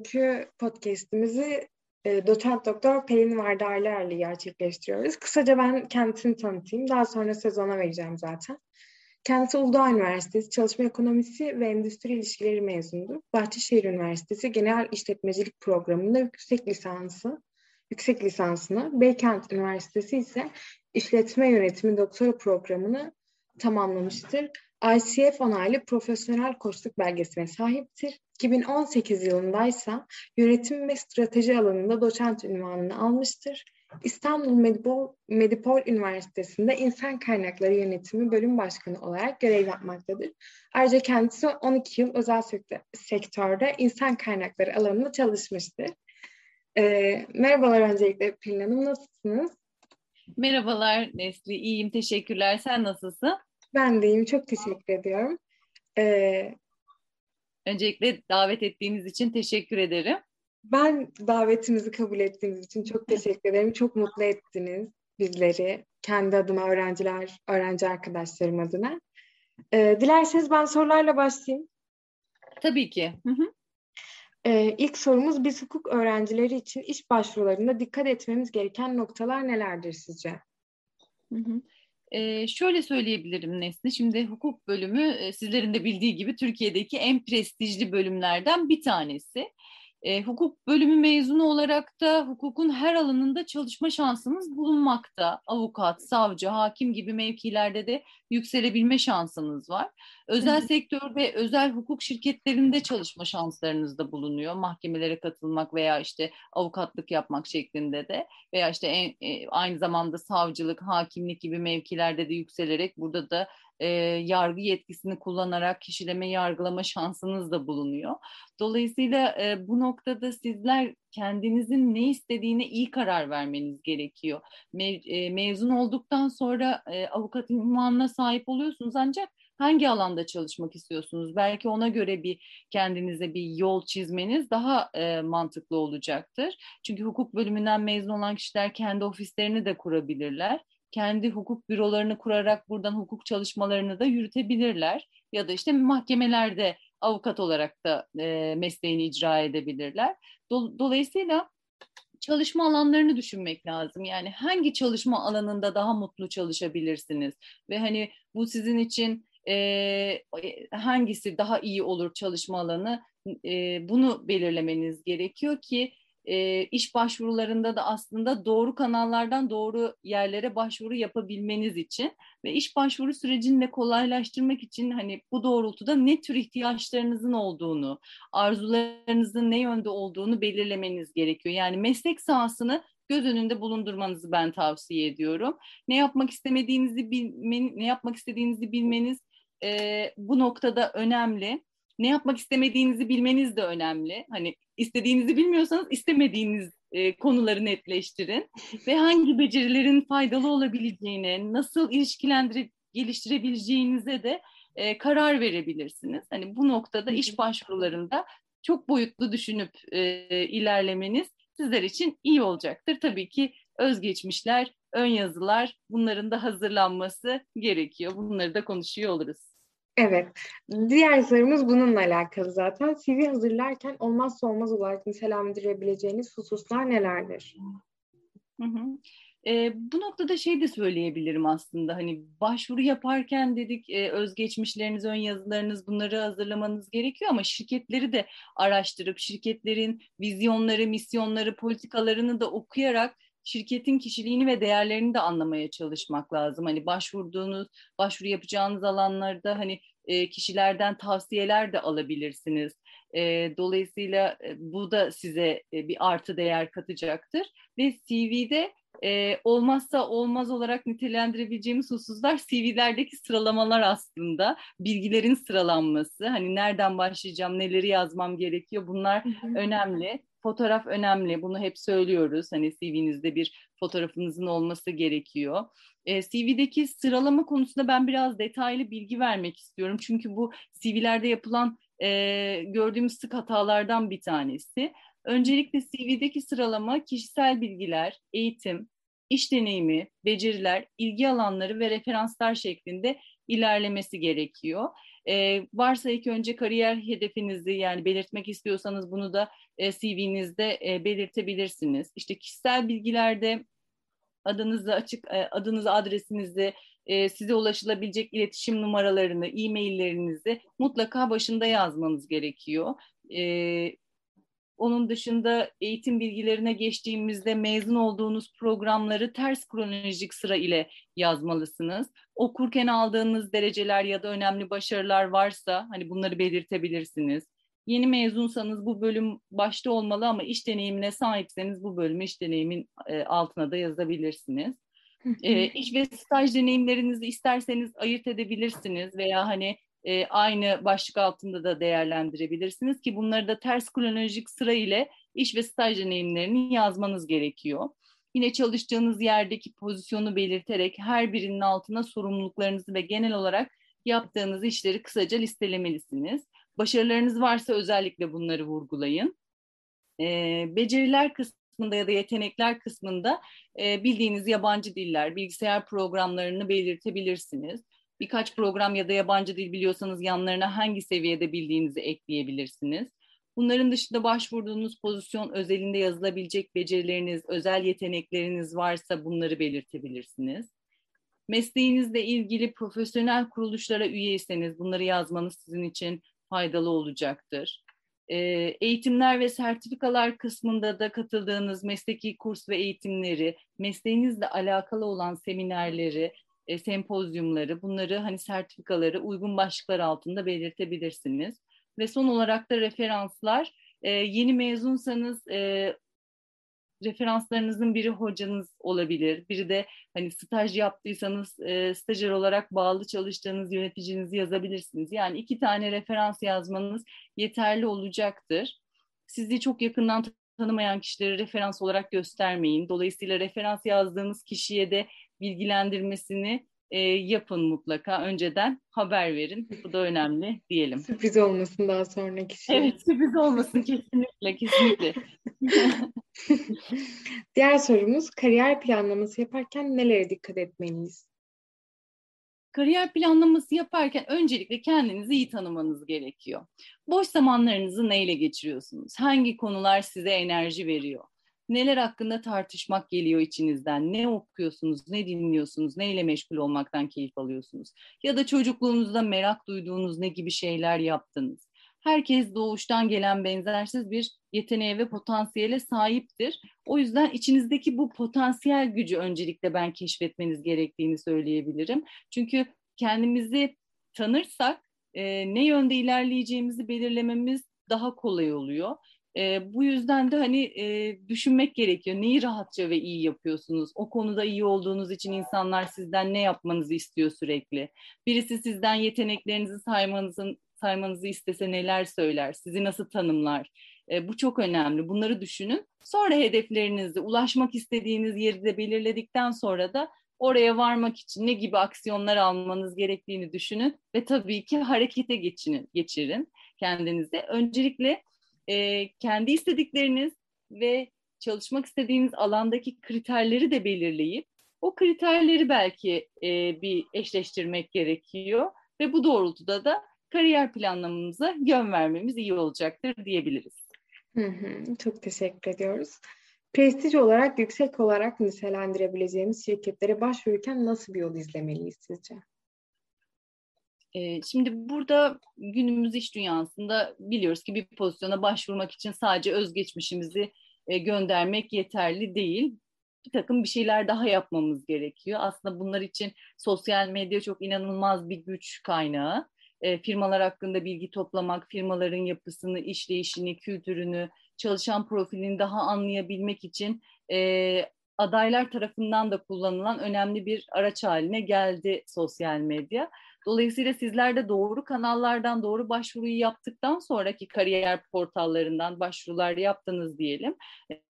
bugünkü podcast'imizi e, doçent doktor Pelin Vardarlar'la gerçekleştiriyoruz. Kısaca ben kendisini tanıtayım. Daha sonra sezona vereceğim zaten. Kendisi Uludağ Üniversitesi Çalışma Ekonomisi ve Endüstri İlişkileri mezunudur. Bahçeşehir Üniversitesi Genel İşletmecilik Programı'nda yüksek lisansı, yüksek lisansını, Beykent Üniversitesi ise İşletme Yönetimi Doktora Programı'nı tamamlamıştır. ICF onaylı profesyonel koçluk belgesine sahiptir. 2018 yılındaysa yönetim ve strateji alanında doçent ünvanını almıştır. İstanbul Medipol, Medipol Üniversitesi'nde İnsan Kaynakları Yönetimi Bölüm Başkanı olarak görev yapmaktadır. Ayrıca kendisi 12 yıl özel sektörde insan kaynakları alanında çalışmıştır. Ee, merhabalar öncelikle Pelin Hanım, nasılsınız? Merhabalar Nesli, iyiyim teşekkürler. Sen nasılsın? Ben de iyiyim, çok teşekkür ediyorum. Ee, Öncelikle davet ettiğiniz için teşekkür ederim. Ben davetimizi kabul ettiğiniz için çok teşekkür ederim. Çok mutlu ettiniz bizleri. Kendi adıma öğrenciler, öğrenci arkadaşlarım adına. Ee, dilerseniz ben sorularla başlayayım. Tabii ki. Hı hı. Ee, ilk sorumuz biz hukuk öğrencileri için iş başvurularında dikkat etmemiz gereken noktalar nelerdir sizce? Hı hı. Ee, şöyle söyleyebilirim Nesli. Şimdi hukuk bölümü e, sizlerin de bildiği gibi Türkiye'deki en prestijli bölümlerden bir tanesi. E, hukuk bölümü mezunu olarak da hukukun her alanında çalışma şansınız bulunmakta. Avukat, savcı, hakim gibi mevkilerde de yükselebilme şansınız var. Özel sektör ve özel hukuk şirketlerinde çalışma şanslarınız da bulunuyor. Mahkemelere katılmak veya işte avukatlık yapmak şeklinde de veya işte en, e, aynı zamanda savcılık, hakimlik gibi mevkilerde de yükselerek burada da e, yargı yetkisini kullanarak kişileme yargılama şansınız da bulunuyor. Dolayısıyla e, bu noktada sizler kendinizin ne istediğine iyi karar vermeniz gerekiyor. Me, e, mezun olduktan sonra e, avukat ünvanına sahip oluyorsunuz ancak hangi alanda çalışmak istiyorsunuz? Belki ona göre bir kendinize bir yol çizmeniz daha e, mantıklı olacaktır. Çünkü hukuk bölümünden mezun olan kişiler kendi ofislerini de kurabilirler kendi hukuk bürolarını kurarak buradan hukuk çalışmalarını da yürütebilirler. Ya da işte mahkemelerde avukat olarak da e, mesleğini icra edebilirler. Dolayısıyla çalışma alanlarını düşünmek lazım. Yani hangi çalışma alanında daha mutlu çalışabilirsiniz ve hani bu sizin için e, hangisi daha iyi olur çalışma alanı e, bunu belirlemeniz gerekiyor ki e, iş başvurularında da aslında doğru kanallardan doğru yerlere başvuru yapabilmeniz için ve iş başvuru sürecini de kolaylaştırmak için hani bu doğrultuda ne tür ihtiyaçlarınızın olduğunu, arzularınızın ne yönde olduğunu belirlemeniz gerekiyor. Yani meslek sahasını göz önünde bulundurmanızı ben tavsiye ediyorum. Ne yapmak istemediğinizi bilmen, ne yapmak istediğinizi bilmeniz e, bu noktada önemli ne yapmak istemediğinizi bilmeniz de önemli. Hani istediğinizi bilmiyorsanız istemediğiniz e, konuları netleştirin ve hangi becerilerin faydalı olabileceğine, nasıl ilişkilendirip geliştirebileceğinize de e, karar verebilirsiniz. Hani bu noktada iş başvurularında çok boyutlu düşünüp e, ilerlemeniz sizler için iyi olacaktır. Tabii ki özgeçmişler, ön yazılar bunların da hazırlanması gerekiyor. Bunları da konuşuyor oluruz. Evet. Diğer sorumuz bununla alakalı zaten. CV hazırlarken olmazsa olmaz olarak nitelendirebileceğiniz hususlar nelerdir? Hı hı. E, bu noktada şey de söyleyebilirim aslında hani başvuru yaparken dedik e, özgeçmişleriniz, ön yazılarınız bunları hazırlamanız gerekiyor ama şirketleri de araştırıp şirketlerin vizyonları, misyonları, politikalarını da okuyarak şirketin kişiliğini ve değerlerini de anlamaya çalışmak lazım. Hani başvurduğunuz, başvuru yapacağınız alanlarda hani e, kişilerden tavsiyeler de alabilirsiniz. E, dolayısıyla e, bu da size e, bir artı değer katacaktır. Ve CV'de e, olmazsa olmaz olarak nitelendirebileceğimiz hususlar CV'lerdeki sıralamalar aslında. Bilgilerin sıralanması, hani nereden başlayacağım, neleri yazmam gerekiyor bunlar önemli. Fotoğraf önemli, bunu hep söylüyoruz. Hani CV'nizde bir fotoğrafınızın olması gerekiyor. E, CV'deki sıralama konusunda ben biraz detaylı bilgi vermek istiyorum. Çünkü bu CV'lerde yapılan e, gördüğümüz sık hatalardan bir tanesi. Öncelikle CV'deki sıralama kişisel bilgiler, eğitim, iş deneyimi, beceriler, ilgi alanları ve referanslar şeklinde ilerlemesi gerekiyor. E, varsa ilk önce kariyer hedefinizi yani belirtmek istiyorsanız bunu da e, CV'nizde e, belirtebilirsiniz. İşte kişisel bilgilerde adınızı açık, e, adınızı, adresinizi, e, size ulaşılabilecek iletişim numaralarını, e-maillerinizi mutlaka başında yazmanız gerekiyor. E, onun dışında eğitim bilgilerine geçtiğimizde mezun olduğunuz programları ters kronolojik sıra ile yazmalısınız. Okurken aldığınız dereceler ya da önemli başarılar varsa hani bunları belirtebilirsiniz. Yeni mezunsanız bu bölüm başta olmalı ama iş deneyimine sahipseniz bu bölümü iş deneyimin e, altına da yazabilirsiniz. e, iş ve staj deneyimlerinizi isterseniz ayırt edebilirsiniz veya hani e, aynı başlık altında da değerlendirebilirsiniz ki bunları da ters kronolojik sıra ile iş ve staj deneyimlerini yazmanız gerekiyor. Yine çalıştığınız yerdeki pozisyonu belirterek her birinin altına sorumluluklarınızı ve genel olarak yaptığınız işleri kısaca listelemelisiniz. Başarılarınız varsa özellikle bunları vurgulayın. E, beceriler kısmında ya da yetenekler kısmında e, bildiğiniz yabancı diller, bilgisayar programlarını belirtebilirsiniz Birkaç program ya da yabancı dil biliyorsanız yanlarına hangi seviyede bildiğinizi ekleyebilirsiniz. Bunların dışında başvurduğunuz pozisyon özelinde yazılabilecek becerileriniz, özel yetenekleriniz varsa bunları belirtebilirsiniz. Mesleğinizle ilgili profesyonel kuruluşlara üyeyseniz bunları yazmanız sizin için faydalı olacaktır. Eğitimler ve sertifikalar kısmında da katıldığınız mesleki kurs ve eğitimleri, mesleğinizle alakalı olan seminerleri e, sempozyumları, bunları hani sertifikaları uygun başlıklar altında belirtebilirsiniz. Ve son olarak da referanslar. E, yeni mezunsanız e, referanslarınızın biri hocanız olabilir. Biri de hani staj yaptıysanız e, stajyer olarak bağlı çalıştığınız yöneticinizi yazabilirsiniz. Yani iki tane referans yazmanız yeterli olacaktır. Sizi çok yakından tanımayan kişileri referans olarak göstermeyin. Dolayısıyla referans yazdığınız kişiye de bilgilendirmesini e, yapın mutlaka. Önceden haber verin. Bu da önemli diyelim. Sürpriz olmasın daha sonraki şey. Evet sürpriz olmasın kesinlikle kesinlikle. Diğer sorumuz kariyer planlaması yaparken nelere dikkat etmeliyiz? Kariyer planlaması yaparken öncelikle kendinizi iyi tanımanız gerekiyor. Boş zamanlarınızı neyle geçiriyorsunuz? Hangi konular size enerji veriyor? Neler hakkında tartışmak geliyor içinizden? Ne okuyorsunuz, ne dinliyorsunuz, neyle meşgul olmaktan keyif alıyorsunuz? Ya da çocukluğunuzda merak duyduğunuz ne gibi şeyler yaptınız? Herkes doğuştan gelen benzersiz bir yeteneğe ve potansiyele sahiptir. O yüzden içinizdeki bu potansiyel gücü öncelikle ben keşfetmeniz gerektiğini söyleyebilirim. Çünkü kendimizi tanırsak e, ne yönde ilerleyeceğimizi belirlememiz daha kolay oluyor. E, bu yüzden de hani e, düşünmek gerekiyor. Neyi rahatça ve iyi yapıyorsunuz? O konuda iyi olduğunuz için insanlar sizden ne yapmanızı istiyor sürekli? Birisi sizden yeteneklerinizi saymanızın saymanızı istese neler söyler? Sizi nasıl tanımlar? E, bu çok önemli. Bunları düşünün. Sonra hedeflerinizi, ulaşmak istediğiniz yeri de belirledikten sonra da oraya varmak için ne gibi aksiyonlar almanız gerektiğini düşünün ve tabii ki harekete geçinin, geçirin kendinizi. Öncelikle e, kendi istedikleriniz ve çalışmak istediğiniz alandaki kriterleri de belirleyip o kriterleri belki e, bir eşleştirmek gerekiyor ve bu doğrultuda da kariyer planlamamıza yön vermemiz iyi olacaktır diyebiliriz. Hı hı, çok teşekkür ediyoruz. Prestij olarak yüksek olarak nitelendirebileceğimiz şirketlere başvururken nasıl bir yol izlemeliyiz sizce? Şimdi burada günümüz iş dünyasında biliyoruz ki bir pozisyona başvurmak için sadece özgeçmişimizi göndermek yeterli değil. Bir takım bir şeyler daha yapmamız gerekiyor. Aslında bunlar için sosyal medya çok inanılmaz bir güç kaynağı. firmalar hakkında bilgi toplamak, firmaların yapısını, işleyişini, kültürünü, çalışan profilini daha anlayabilmek için adaylar tarafından da kullanılan önemli bir araç haline geldi sosyal medya. Dolayısıyla sizler de doğru kanallardan doğru başvuruyu yaptıktan sonraki kariyer portallarından başvurular yaptınız diyelim.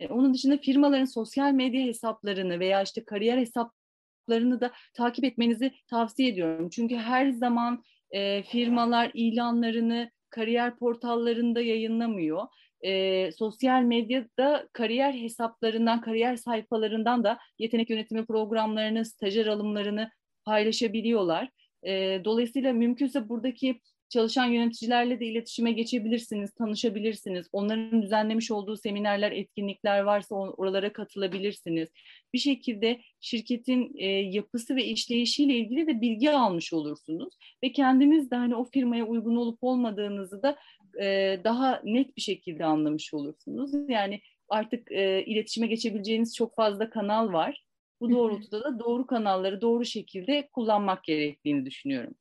E, onun dışında firmaların sosyal medya hesaplarını veya işte kariyer hesaplarını da takip etmenizi tavsiye ediyorum. Çünkü her zaman e, firmalar ilanlarını kariyer portallarında yayınlamıyor. E, sosyal medyada kariyer hesaplarından, kariyer sayfalarından da yetenek yönetimi programlarını, stajyer alımlarını paylaşabiliyorlar. E, dolayısıyla mümkünse buradaki çalışan yöneticilerle de iletişime geçebilirsiniz, tanışabilirsiniz. Onların düzenlemiş olduğu seminerler, etkinlikler varsa oralara katılabilirsiniz. Bir şekilde şirketin e, yapısı ve işleyişiyle ilgili de bilgi almış olursunuz ve kendiniz de hani o firmaya uygun olup olmadığınızı da e, daha net bir şekilde anlamış olursunuz. Yani artık e, iletişime geçebileceğiniz çok fazla kanal var. Bu doğrultuda da doğru kanalları doğru şekilde kullanmak gerektiğini düşünüyorum.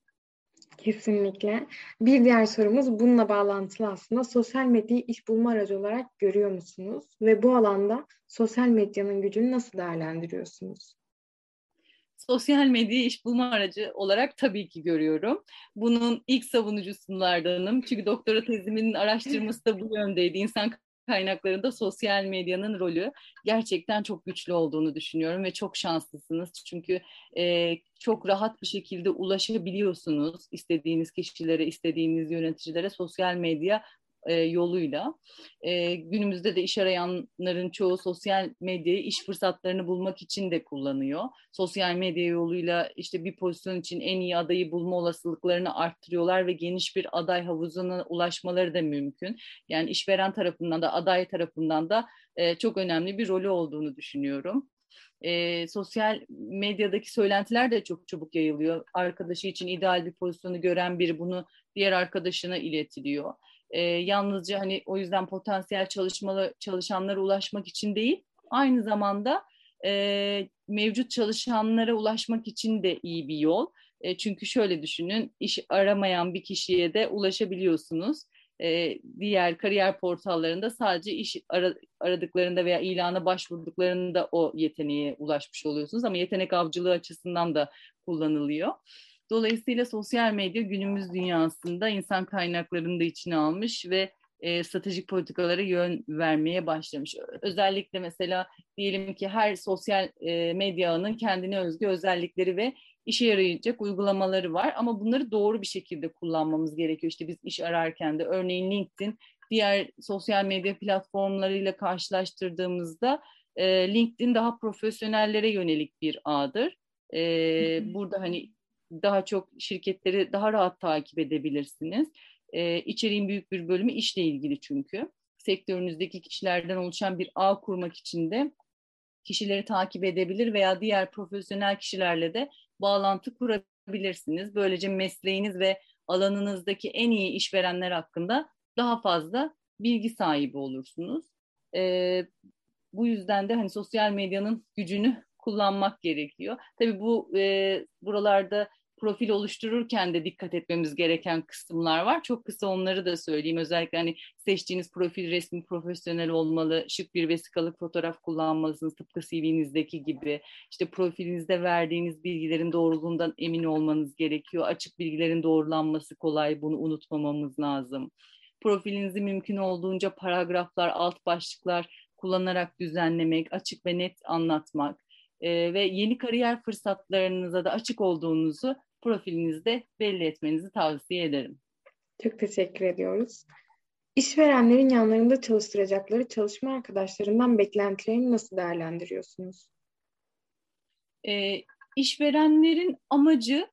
Kesinlikle. Bir diğer sorumuz bununla bağlantılı aslında. Sosyal medyayı iş bulma aracı olarak görüyor musunuz? Ve bu alanda sosyal medyanın gücünü nasıl değerlendiriyorsunuz? Sosyal medyayı iş bulma aracı olarak tabii ki görüyorum. Bunun ilk savunucusunlardanım. Çünkü doktora tezimin araştırması da bu yöndeydi. İnsan kaynaklarında sosyal medyanın rolü gerçekten çok güçlü olduğunu düşünüyorum ve çok şanslısınız. Çünkü e, çok rahat bir şekilde ulaşabiliyorsunuz istediğiniz kişilere, istediğiniz yöneticilere sosyal medya e, yoluyla. E, günümüzde de iş arayanların çoğu sosyal medyayı iş fırsatlarını bulmak için de kullanıyor. Sosyal medya yoluyla işte bir pozisyon için en iyi adayı bulma olasılıklarını arttırıyorlar ve geniş bir aday havuzuna ulaşmaları da mümkün. Yani işveren tarafından da aday tarafından da e, çok önemli bir rolü olduğunu düşünüyorum. E, sosyal medyadaki söylentiler de çok çabuk yayılıyor. Arkadaşı için ideal bir pozisyonu gören biri bunu diğer arkadaşına iletiliyor e, yalnızca hani o yüzden potansiyel çalışmalı çalışanlara ulaşmak için değil, aynı zamanda e, mevcut çalışanlara ulaşmak için de iyi bir yol. E, çünkü şöyle düşünün, iş aramayan bir kişiye de ulaşabiliyorsunuz. E, diğer kariyer portallarında sadece iş ara, aradıklarında veya ilana başvurduklarında o yeteneğe ulaşmış oluyorsunuz ama yetenek avcılığı açısından da kullanılıyor. Dolayısıyla sosyal medya günümüz dünyasında insan kaynaklarını da içine almış ve e, stratejik politikalara yön vermeye başlamış. Özellikle mesela diyelim ki her sosyal e, medya ağının kendine özgü özellikleri ve işe yarayacak uygulamaları var ama bunları doğru bir şekilde kullanmamız gerekiyor. İşte biz iş ararken de örneğin LinkedIn diğer sosyal medya platformlarıyla karşılaştırdığımızda e, LinkedIn daha profesyonellere yönelik bir ağdır. E, burada hani daha çok şirketleri daha rahat takip edebilirsiniz. E, içeriğin büyük bir bölümü işle ilgili çünkü. Sektörünüzdeki kişilerden oluşan bir ağ kurmak için de kişileri takip edebilir veya diğer profesyonel kişilerle de bağlantı kurabilirsiniz. Böylece mesleğiniz ve alanınızdaki en iyi işverenler hakkında daha fazla bilgi sahibi olursunuz. Ee, bu yüzden de hani sosyal medyanın gücünü kullanmak gerekiyor. Tabii bu e, buralarda profil oluştururken de dikkat etmemiz gereken kısımlar var. Çok kısa onları da söyleyeyim. Özellikle hani seçtiğiniz profil resmi profesyonel olmalı, şık bir vesikalık fotoğraf kullanmalısınız tıpkı CV'nizdeki gibi. İşte profilinizde verdiğiniz bilgilerin doğruluğundan emin olmanız gerekiyor. Açık bilgilerin doğrulanması kolay, bunu unutmamamız lazım. Profilinizi mümkün olduğunca paragraflar, alt başlıklar kullanarak düzenlemek, açık ve net anlatmak ve yeni kariyer fırsatlarınıza da açık olduğunuzu profilinizde belli etmenizi tavsiye ederim. Çok teşekkür ediyoruz. İşverenlerin yanlarında çalıştıracakları çalışma arkadaşlarından beklentilerini nasıl değerlendiriyorsunuz? E, işverenlerin amacı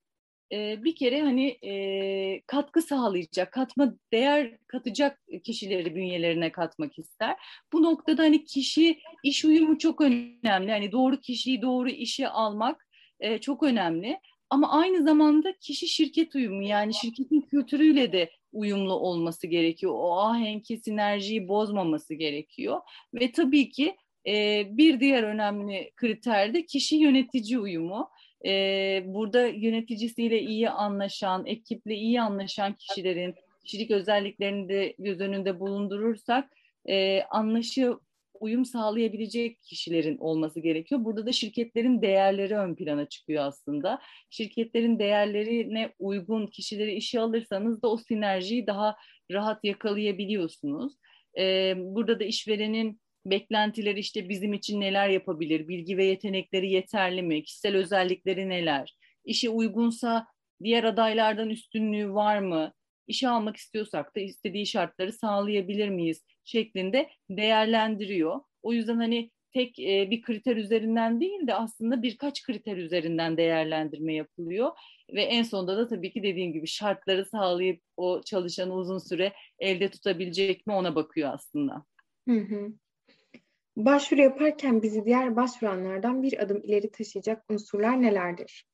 e, bir kere hani e, katkı sağlayacak, katma değer katacak kişileri bünyelerine katmak ister. Bu noktada hani kişi iş uyumu çok önemli. Hani doğru kişiyi doğru işe almak e, çok önemli. Ama aynı zamanda kişi şirket uyumu yani şirketin kültürüyle de uyumlu olması gerekiyor. O ahenki sinerjiyi bozmaması gerekiyor. Ve tabii ki e, bir diğer önemli kriter de kişi yönetici uyumu. E, burada yöneticisiyle iyi anlaşan, ekiple iyi anlaşan kişilerin kişilik özelliklerini de göz önünde bulundurursak e, anlaşı uyum sağlayabilecek kişilerin olması gerekiyor. Burada da şirketlerin değerleri ön plana çıkıyor aslında. Şirketlerin değerlerine uygun kişileri işe alırsanız da o sinerjiyi daha rahat yakalayabiliyorsunuz. Ee, burada da işverenin beklentileri işte bizim için neler yapabilir, bilgi ve yetenekleri yeterli mi, kişisel özellikleri neler, işe uygunsa diğer adaylardan üstünlüğü var mı, işe almak istiyorsak da istediği şartları sağlayabilir miyiz? şeklinde değerlendiriyor. O yüzden hani tek e, bir kriter üzerinden değil de aslında birkaç kriter üzerinden değerlendirme yapılıyor. Ve en sonunda da tabii ki dediğim gibi şartları sağlayıp o çalışanı uzun süre elde tutabilecek mi ona bakıyor aslında. Hı hı. Başvuru yaparken bizi diğer başvuranlardan bir adım ileri taşıyacak unsurlar nelerdir?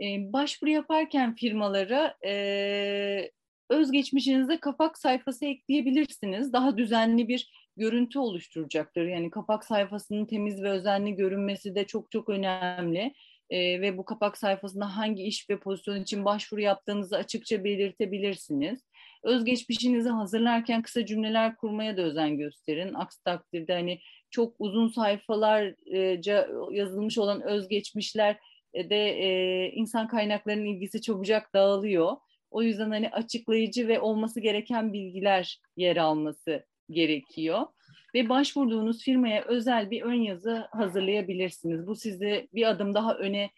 Başvuru yaparken firmalara e, özgeçmişinize kapak sayfası ekleyebilirsiniz. Daha düzenli bir görüntü oluşturacaktır. Yani kapak sayfasının temiz ve özenli görünmesi de çok çok önemli. E, ve bu kapak sayfasında hangi iş ve pozisyon için başvuru yaptığınızı açıkça belirtebilirsiniz. Özgeçmişinizi hazırlarken kısa cümleler kurmaya da özen gösterin. Aksi takdirde hani çok uzun sayfalarca yazılmış olan özgeçmişler de e, insan kaynaklarının ilgisi çabucak dağılıyor. O yüzden hani açıklayıcı ve olması gereken bilgiler yer alması gerekiyor. Ve başvurduğunuz firmaya özel bir ön yazı hazırlayabilirsiniz. Bu sizi bir adım daha öne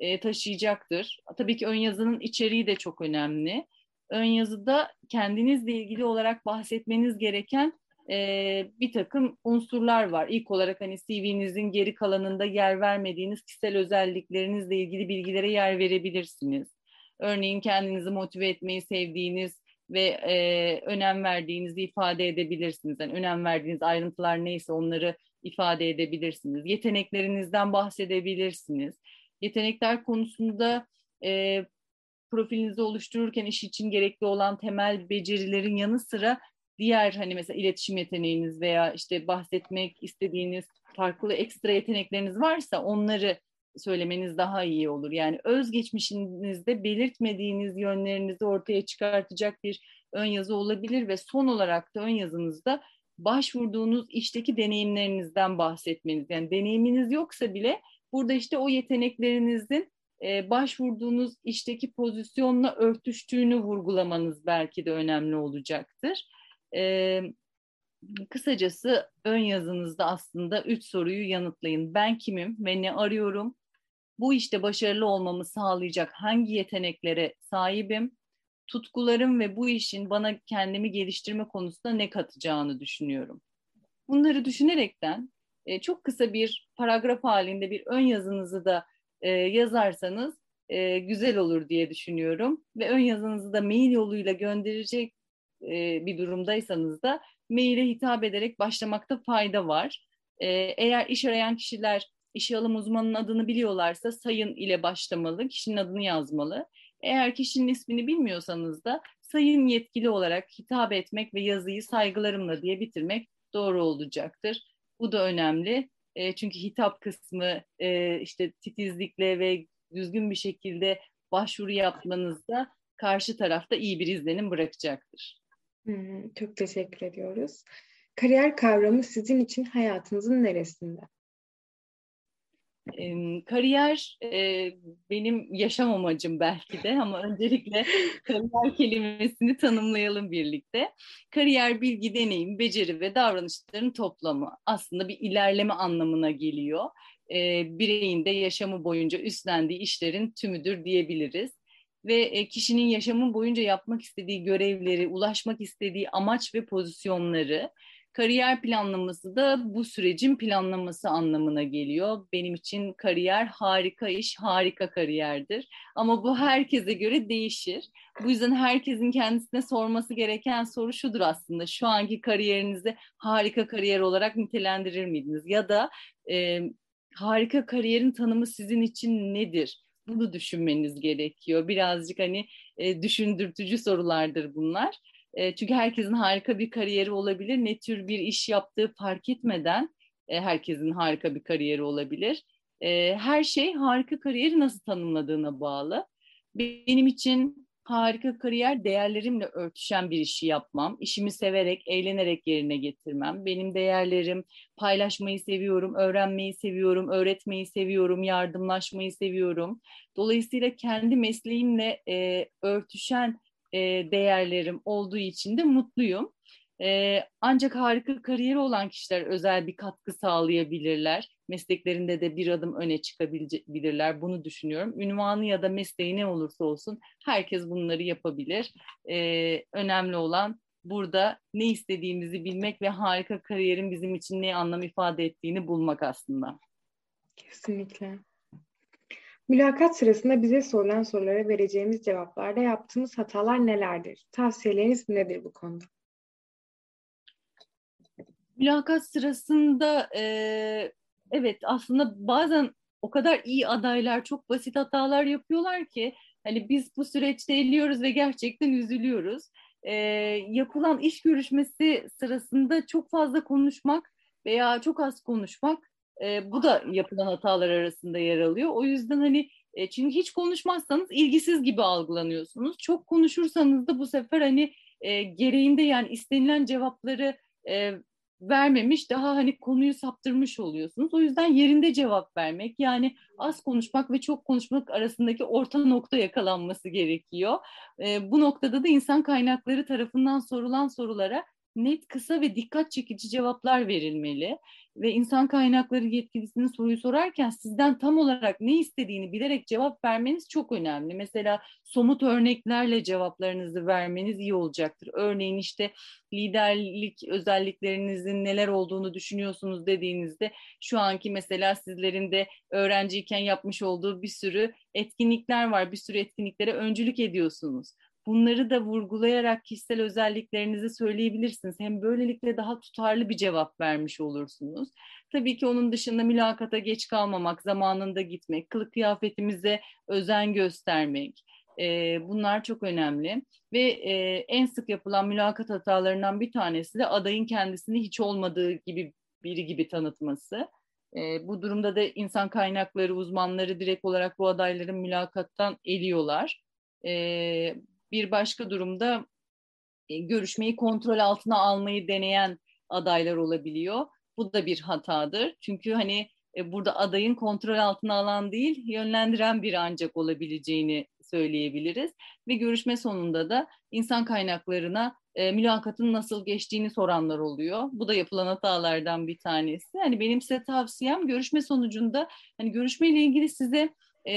e, taşıyacaktır. Tabii ki ön yazının içeriği de çok önemli. Ön yazıda kendinizle ilgili olarak bahsetmeniz gereken e, bir takım unsurlar var. İlk olarak hani CV'nizin geri kalanında yer vermediğiniz kişisel özelliklerinizle ilgili bilgilere yer verebilirsiniz. Örneğin kendinizi motive etmeyi sevdiğiniz ve e, önem verdiğinizi ifade edebilirsiniz. Yani önem verdiğiniz ayrıntılar neyse onları ifade edebilirsiniz. Yeteneklerinizden bahsedebilirsiniz. Yetenekler konusunda e, profilinizi oluştururken iş için gerekli olan temel becerilerin yanı sıra diğer hani mesela iletişim yeteneğiniz veya işte bahsetmek istediğiniz farklı ekstra yetenekleriniz varsa onları söylemeniz daha iyi olur. Yani özgeçmişinizde belirtmediğiniz yönlerinizi ortaya çıkartacak bir ön yazı olabilir ve son olarak da ön yazınızda başvurduğunuz işteki deneyimlerinizden bahsetmeniz. Yani deneyiminiz yoksa bile burada işte o yeteneklerinizin başvurduğunuz işteki pozisyonla örtüştüğünü vurgulamanız belki de önemli olacaktır. E, kısacası ön yazınızda aslında üç soruyu yanıtlayın. Ben kimim ve ne arıyorum? Bu işte başarılı olmamı sağlayacak hangi yeteneklere sahibim? Tutkularım ve bu işin bana kendimi geliştirme konusunda ne katacağını düşünüyorum. Bunları düşünerekten e, çok kısa bir paragraf halinde bir ön yazınızı da e, yazarsanız e, güzel olur diye düşünüyorum. Ve ön yazınızı da mail yoluyla gönderecek e, bir durumdaysanız da maile hitap ederek başlamakta fayda var. E, eğer iş arayan kişiler işe alım uzmanının adını biliyorlarsa sayın ile başlamalı, kişinin adını yazmalı. Eğer kişinin ismini bilmiyorsanız da sayın yetkili olarak hitap etmek ve yazıyı saygılarımla diye bitirmek doğru olacaktır. Bu da önemli. E, çünkü hitap kısmı işte titizlikle ve düzgün bir şekilde başvuru yapmanızda karşı tarafta iyi bir izlenim bırakacaktır. Hmm, çok teşekkür ediyoruz. Kariyer kavramı sizin için hayatınızın neresinde? kariyer e, benim yaşam amacım belki de ama öncelikle kariyer kelimesini tanımlayalım birlikte. Kariyer bilgi, deneyim, beceri ve davranışların toplamı aslında bir ilerleme anlamına geliyor. E, bireyin de yaşamı boyunca üstlendiği işlerin tümüdür diyebiliriz ve kişinin yaşamı boyunca yapmak istediği görevleri, ulaşmak istediği amaç ve pozisyonları Kariyer planlaması da bu sürecin planlaması anlamına geliyor. Benim için kariyer harika iş, harika kariyerdir. Ama bu herkese göre değişir. Bu yüzden herkesin kendisine sorması gereken soru şudur aslında. Şu anki kariyerinizi harika kariyer olarak nitelendirir miydiniz? Ya da e, harika kariyerin tanımı sizin için nedir? Bunu düşünmeniz gerekiyor. Birazcık hani e, düşündürtücü sorulardır bunlar. E, çünkü herkesin harika bir kariyeri olabilir. Ne tür bir iş yaptığı fark etmeden e, herkesin harika bir kariyeri olabilir. E, her şey harika kariyeri nasıl tanımladığına bağlı. Benim için harika kariyer değerlerimle örtüşen bir işi yapmam, işimi severek, eğlenerek yerine getirmem. Benim değerlerim paylaşmayı seviyorum, öğrenmeyi seviyorum, öğretmeyi seviyorum, yardımlaşmayı seviyorum. Dolayısıyla kendi mesleğimle e, örtüşen e, değerlerim olduğu için de mutluyum. E, ancak harika kariyeri olan kişiler özel bir katkı sağlayabilirler. Mesleklerinde de bir adım öne çıkabilirler. Bunu düşünüyorum. Ünvanı ya da mesleği ne olursa olsun herkes bunları yapabilir. E, önemli olan burada ne istediğimizi bilmek ve harika kariyerin bizim için ne anlam ifade ettiğini bulmak aslında. Kesinlikle. Mülakat sırasında bize sorulan sorulara vereceğimiz cevaplarda yaptığımız hatalar nelerdir? Tavsiyeleriniz nedir bu konuda? Mülakat sırasında e, evet aslında bazen o kadar iyi adaylar çok basit hatalar yapıyorlar ki hani biz bu süreçte eliyoruz ve gerçekten üzülüyoruz. E, yapılan iş görüşmesi sırasında çok fazla konuşmak veya çok az konuşmak e, bu da yapılan hatalar arasında yer alıyor. O yüzden hani e, çünkü hiç konuşmazsanız ilgisiz gibi algılanıyorsunuz. Çok konuşursanız da bu sefer hani e, gereğinde yani istenilen cevapları e, vermemiş daha hani konuyu saptırmış oluyorsunuz. O yüzden yerinde cevap vermek yani az konuşmak ve çok konuşmak arasındaki orta nokta yakalanması gerekiyor. E, bu noktada da insan kaynakları tarafından sorulan sorulara net, kısa ve dikkat çekici cevaplar verilmeli ve insan kaynakları yetkilisinin soruyu sorarken sizden tam olarak ne istediğini bilerek cevap vermeniz çok önemli. Mesela somut örneklerle cevaplarınızı vermeniz iyi olacaktır. Örneğin işte liderlik özelliklerinizin neler olduğunu düşünüyorsunuz dediğinizde şu anki mesela sizlerin de öğrenciyken yapmış olduğu bir sürü etkinlikler var. Bir sürü etkinliklere öncülük ediyorsunuz. Bunları da vurgulayarak kişisel özelliklerinizi söyleyebilirsiniz. Hem böylelikle daha tutarlı bir cevap vermiş olursunuz. Tabii ki onun dışında mülakata geç kalmamak, zamanında gitmek, kılık kıyafetimize özen göstermek, e, bunlar çok önemli. Ve e, en sık yapılan mülakat hatalarından bir tanesi de adayın kendisini hiç olmadığı gibi biri gibi tanıtması. E, bu durumda da insan kaynakları uzmanları direkt olarak bu adayların mülakattan eliyorlar. E, bir başka durumda e, görüşmeyi kontrol altına almayı deneyen adaylar olabiliyor. Bu da bir hatadır. Çünkü hani e, burada adayın kontrol altına alan değil, yönlendiren bir ancak olabileceğini söyleyebiliriz. Ve görüşme sonunda da insan kaynaklarına e, mülakatın nasıl geçtiğini soranlar oluyor. Bu da yapılan hatalardan bir tanesi. Hani benim size tavsiyem görüşme sonucunda hani görüşmeyle ilgili size e,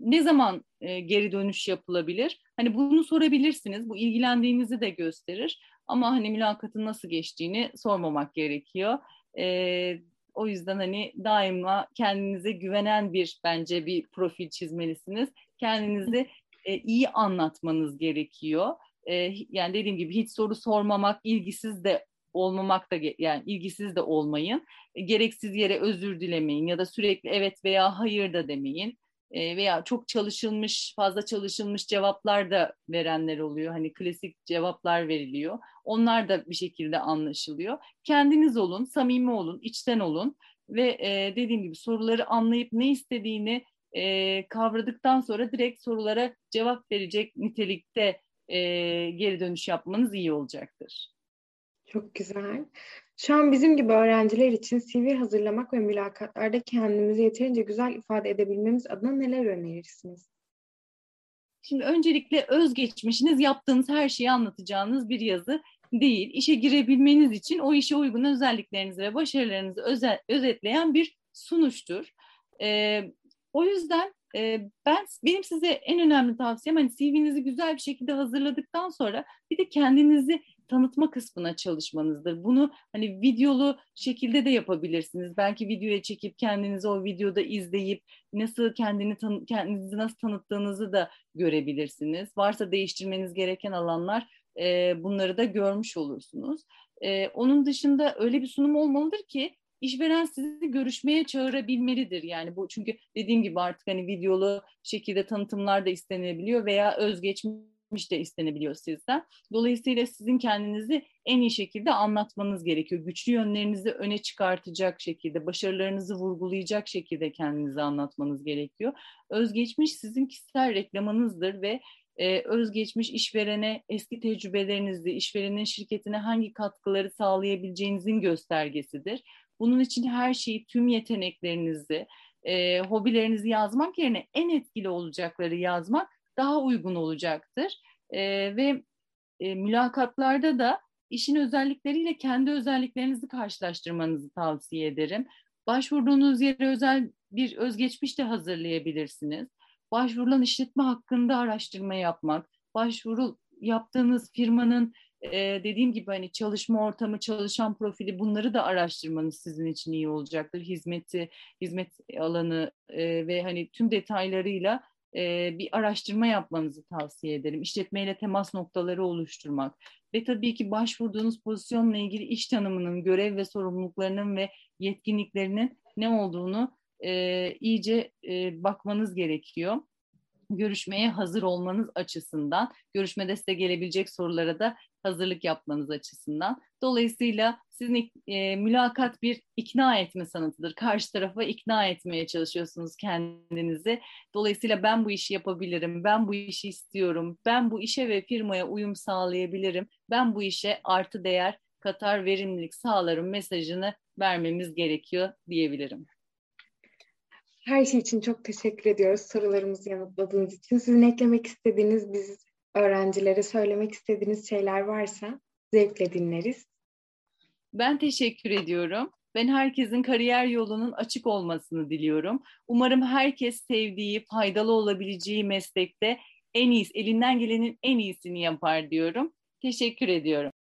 ne zaman e, geri dönüş yapılabilir? Hani bunu sorabilirsiniz. Bu ilgilendiğinizi de gösterir. Ama hani mülakatın nasıl geçtiğini sormamak gerekiyor. E, o yüzden hani daima kendinize güvenen bir bence bir profil çizmelisiniz. Kendinizi e, iyi anlatmanız gerekiyor. E, yani dediğim gibi hiç soru sormamak, ilgisiz de olmamak da yani ilgisiz de olmayın. E, gereksiz yere özür dilemeyin ya da sürekli evet veya hayır da demeyin e, veya çok çalışılmış, fazla çalışılmış cevaplar da verenler oluyor. Hani klasik cevaplar veriliyor. Onlar da bir şekilde anlaşılıyor. Kendiniz olun, samimi olun, içten olun ve e, dediğim gibi soruları anlayıp ne istediğini e, kavradıktan sonra direkt sorulara cevap verecek nitelikte geri dönüş yapmanız iyi olacaktır. Çok güzel. Şu an bizim gibi öğrenciler için CV hazırlamak ve mülakatlarda kendimizi yeterince güzel ifade edebilmemiz adına neler önerirsiniz? Şimdi öncelikle özgeçmişiniz yaptığınız her şeyi anlatacağınız bir yazı değil. İşe girebilmeniz için o işe uygun özelliklerinizi ve başarılarınızı öze, özetleyen bir sunuştur. Ee, o yüzden e, ben benim size en önemli tavsiyem hani CV'nizi güzel bir şekilde hazırladıktan sonra bir de kendinizi tanıtma kısmına çalışmanızdır. Bunu hani videolu şekilde de yapabilirsiniz. Belki videoya çekip kendinizi o videoda izleyip nasıl kendini tan kendinizi nasıl tanıttığınızı da görebilirsiniz. Varsa değiştirmeniz gereken alanlar e, bunları da görmüş olursunuz. E, onun dışında öyle bir sunum olmalıdır ki işveren sizi görüşmeye çağırabilmelidir. Yani bu çünkü dediğim gibi artık hani videolu şekilde tanıtımlar da istenebiliyor veya özgeçmiş de istenebiliyor sizden. Dolayısıyla sizin kendinizi en iyi şekilde anlatmanız gerekiyor. Güçlü yönlerinizi öne çıkartacak şekilde, başarılarınızı vurgulayacak şekilde kendinizi anlatmanız gerekiyor. Özgeçmiş sizin kişisel reklamınızdır ve e, özgeçmiş işverene eski tecrübelerinizi, işverenin şirketine hangi katkıları sağlayabileceğinizin göstergesidir. Bunun için her şeyi, tüm yeteneklerinizi, e, hobilerinizi yazmak yerine en etkili olacakları yazmak daha uygun olacaktır. E, ve e, mülakatlarda da işin özellikleriyle kendi özelliklerinizi karşılaştırmanızı tavsiye ederim. Başvurduğunuz yere özel bir özgeçmiş de hazırlayabilirsiniz. Başvurulan işletme hakkında araştırma yapmak, başvuru yaptığınız firmanın e, dediğim gibi hani çalışma ortamı, çalışan profili bunları da araştırmanız sizin için iyi olacaktır. Hizmeti, hizmet alanı e, ve hani tüm detaylarıyla e, bir araştırma yapmanızı tavsiye ederim. İşletmeyle temas noktaları oluşturmak ve tabii ki başvurduğunuz pozisyonla ilgili iş tanımının, görev ve sorumluluklarının ve yetkinliklerinin ne olduğunu e, iyice e, bakmanız gerekiyor görüşmeye hazır olmanız açısından, görüşmede size gelebilecek sorulara da hazırlık yapmanız açısından. Dolayısıyla sizin e, mülakat bir ikna etme sanatıdır. Karşı tarafa ikna etmeye çalışıyorsunuz kendinizi. Dolayısıyla ben bu işi yapabilirim, ben bu işi istiyorum, ben bu işe ve firmaya uyum sağlayabilirim, ben bu işe artı değer katar verimlilik sağlarım mesajını vermemiz gerekiyor diyebilirim. Her şey için çok teşekkür ediyoruz sorularımızı yanıtladığınız için. Sizin eklemek istediğiniz, biz öğrencilere söylemek istediğiniz şeyler varsa zevkle dinleriz. Ben teşekkür ediyorum. Ben herkesin kariyer yolunun açık olmasını diliyorum. Umarım herkes sevdiği, faydalı olabileceği meslekte en iyisi, elinden gelenin en iyisini yapar diyorum. Teşekkür ediyorum.